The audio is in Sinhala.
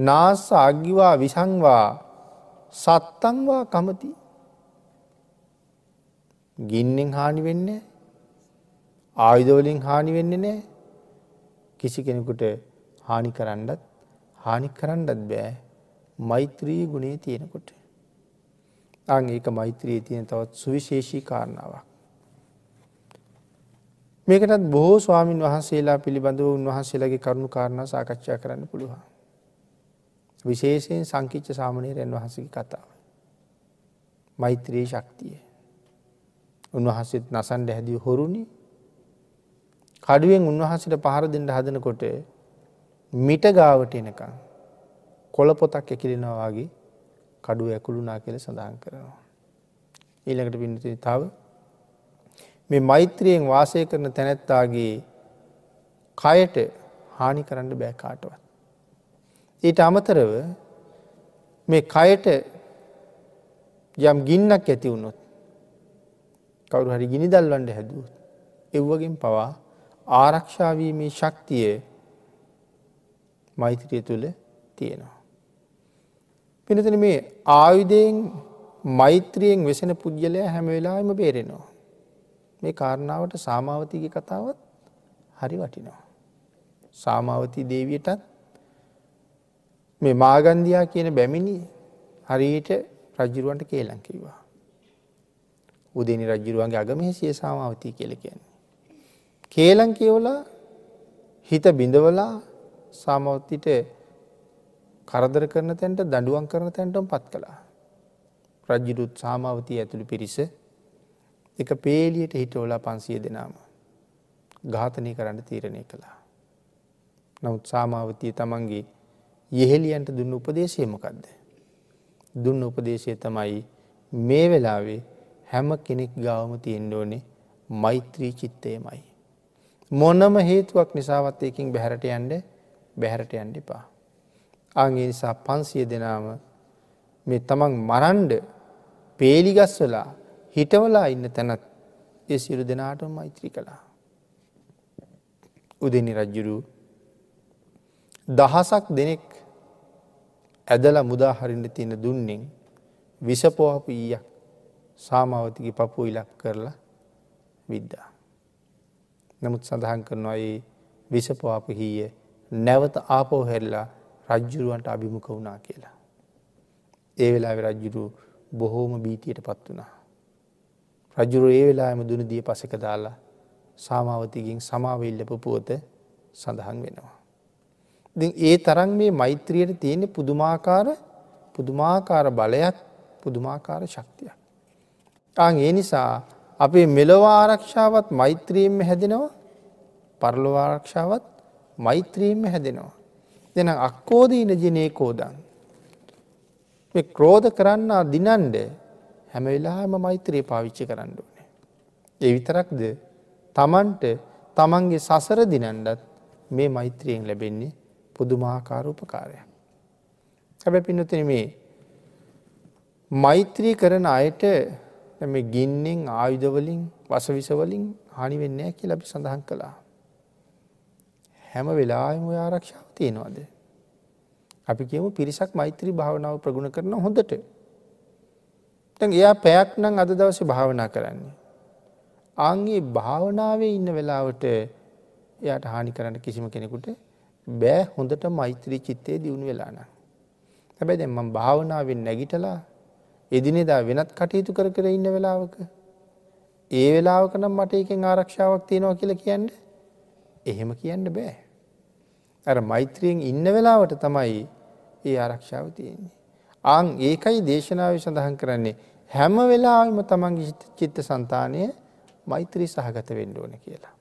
නාස අග්ගිවා විසංවා සත්තංවා කමති. ගින්නෙන් හානි වෙන්නේ ආයුධවලින් හානි වෙන්නේ නෑ කිසි කෙනෙකුට හානි කරන්නත් හානි කරන්නත් බෑ මෛත්‍රී ගුණේ තියෙනකොට. අං ඒක මෛත්‍රී තියෙන තවත් සුවිශේෂී කාරණාවක්. මේකටත් බොහෝ ස්වාමීන් වහන්සේලා පිළිබඳව උන්වහන්සේලාගේ කරුණු කාරණා සාකච්ඡා කරන්න පුළුවන්. විශේෂයෙන් සංකිච්ච සාමනීරයන් වහන්සගේ කතාව. මෛත්‍රී ශක්තිය. උන්වහන්සේත් නසන්ඩ හැදිය හොරුණි කඩුවෙන් උන්වහන්සට පහර දෙට හදනකොට මිට ගාවට එනකං කොළ පොතක් ඇකිලෙනවාගේ කඩුව ඇකුළුනා කියල සඳහන් කරනවා. ඊළඟට පින්නති තව මේ මෛත්‍රියෙන් වාසය කරන තැනැත්තාගේ කයට හානි කරන්න බෑකාටවත්. ඊට අමතරව මේ කයට යම් ගින්නක් ඇති වුණොත් කවරු හරි ගිනි දල්වන්ඩ හැදුවත් එව්වගෙන් පවා ආරක්ෂාවීමේ ශක්තිය මෛත්‍රිය තුළ තියෙනවා. පිනතන මේ ආයුදයෙන් මෛත්‍රියෙන් වෙසෙන පුද්ගලය හැම වෙලාම බේරෙනවා. මේ කාරණාවට සාමාවතිගේ කතාවත් හරි වටිනවා. සාමාවතී දේවියටත් මේ මාගන්දයා කියන බැමිණි හරියට රජ්ජුරුවන්ට කේලං කිවා. උදනි රජ්ජුරුවන්ගේ අගමහ සිය සාමාවතී කියල කියන්නේ. කේලං කියවලා හිත බිඳවලා සාමවත්තිට කරදර කරන තැන්ට දඩුවන් කරන තැන්ටම පත් කළා. රජ්ජිරුත් සාමාවතී ඇතුළු පිරිස එක පේලියට හිටෝලා පන්සිය දෙනාම ඝාතනය කරන්න තීරණය කළා. නමුත් සාමාවතිය තමන්ගේ යෙහෙලියන්ට දුන්න උපදේශයමකක්ද. දුන්න උපදේශය තමයි මේ වෙලාවේ හැම කෙනෙක් ගාවම තියෙන්ඩෝනේ මෛත්‍රී චිත්තයමයි. මොනම හේතුවක් නිසාවත් එකින් බැහැරට යන්ඩ බැහැරට යන්ඩ එපා. ආගේ නිසා පන්සිය දෙනාම මේ තමන් මරන්ඩ පේලිගස්වලා හිටවලා ඉන්න තැනත් ඒ සිරු දෙනාට මෛත්‍රී කළා. උදනි රජ්ජුරු දහසක් දෙනෙක් ඇදල මුදාහරින්න තියෙන දුන්නෙන් විසපෝහපු ඊයක් සාමාවතිගේ පපු ඉලක් කරලා විද්දා. නමුත් සඳහන් කරනවා ඒ විසපවාප හීය නැවත ආපෝ හැරලා රජ්ජුරුවන්ට අභිමුඛ වුණා කියලා. ඒ වෙලා රජ්ජුරු බොහෝම බීතියට පත් වනා. රජුරු ඒ වෙලාම දුන දිය පසක දාලා සාමාවතිකින් සමාවෙල්ලප පුවත සඳහන් වෙනවා. ඒ තරන් මේ මෛත්‍රියයට තියෙන පුදුමාකාර පුදුමාකාර බලයක් පුදුමාකාර ශක්තියක්. අං ඒ නිසා අපේ මෙලොවා ආරක්ෂාවත් මෛත්‍රියෙන්ම හැදෙනවා පරලොවාරක්ෂාවත් මෛත්‍රියෙන්ම හැදෙනවා. දෙන අක්කෝදීන ජනය කෝදන්. මේ ක්‍රෝධ කරන්න දිනන්ඩ හැම වෙලාම මෛත්‍රයේ පාවිච්චි කරන්න ඕනේ. ඒ විතරක්ද තමන්ට තමන්ගේ සසර දිනන්ඩත් මේ මෛත්‍රියෙන් ලැබෙන්නේ පුදුමාකාර උපකාරයක්. හැබැ පින්නතින මේ මෛත්‍රී කරන අයට මේ ගින්නෙන් ආයුධවලින් වසවිසවලින් හනිවෙන්නේ කිය ලබි සඳහන් කළා. හැම වෙලාම ආරක්ෂාව තියෙනවාද. අපි කියමු පිරිසක් මෛත්‍රී භාවනාව ප්‍රගුණ කරන හොඳට එයා පැයක් නම් අද දවස භාවනා කරන්නේ. අන්ගේ භාවනාවේ ඉන්න වෙලාවට එයාට හානි කරන්න කිසිම කෙනෙකුට බෑ හොඳට මෛත්‍රී චිත්තේ දියුණු වෙලාන. හැබැයි දැන් මම භාවනාවෙන් නැගිටලා එදිනෙදා වෙනත් කටයුතු කර කර ඉන්න වෙලාවක ඒ වෙලාවක නම් මට එකෙන් ආරක්ෂාවක් තියෙනවා කියලා කියන්න එහෙම කියන්න බෑ. අර මෛත්‍රියෙන් ඉන්න වෙලාවට තමයි ඒ ආරක්ෂාව තියෙන්නේ. ආං ඒකයි දේශනාව සඳහන් කරන්නේ හැම වෙලාම තමන්ගේ චිත්ත සන්තානය මෛත්‍රී සහගත වෙන්න ඕන කියලා.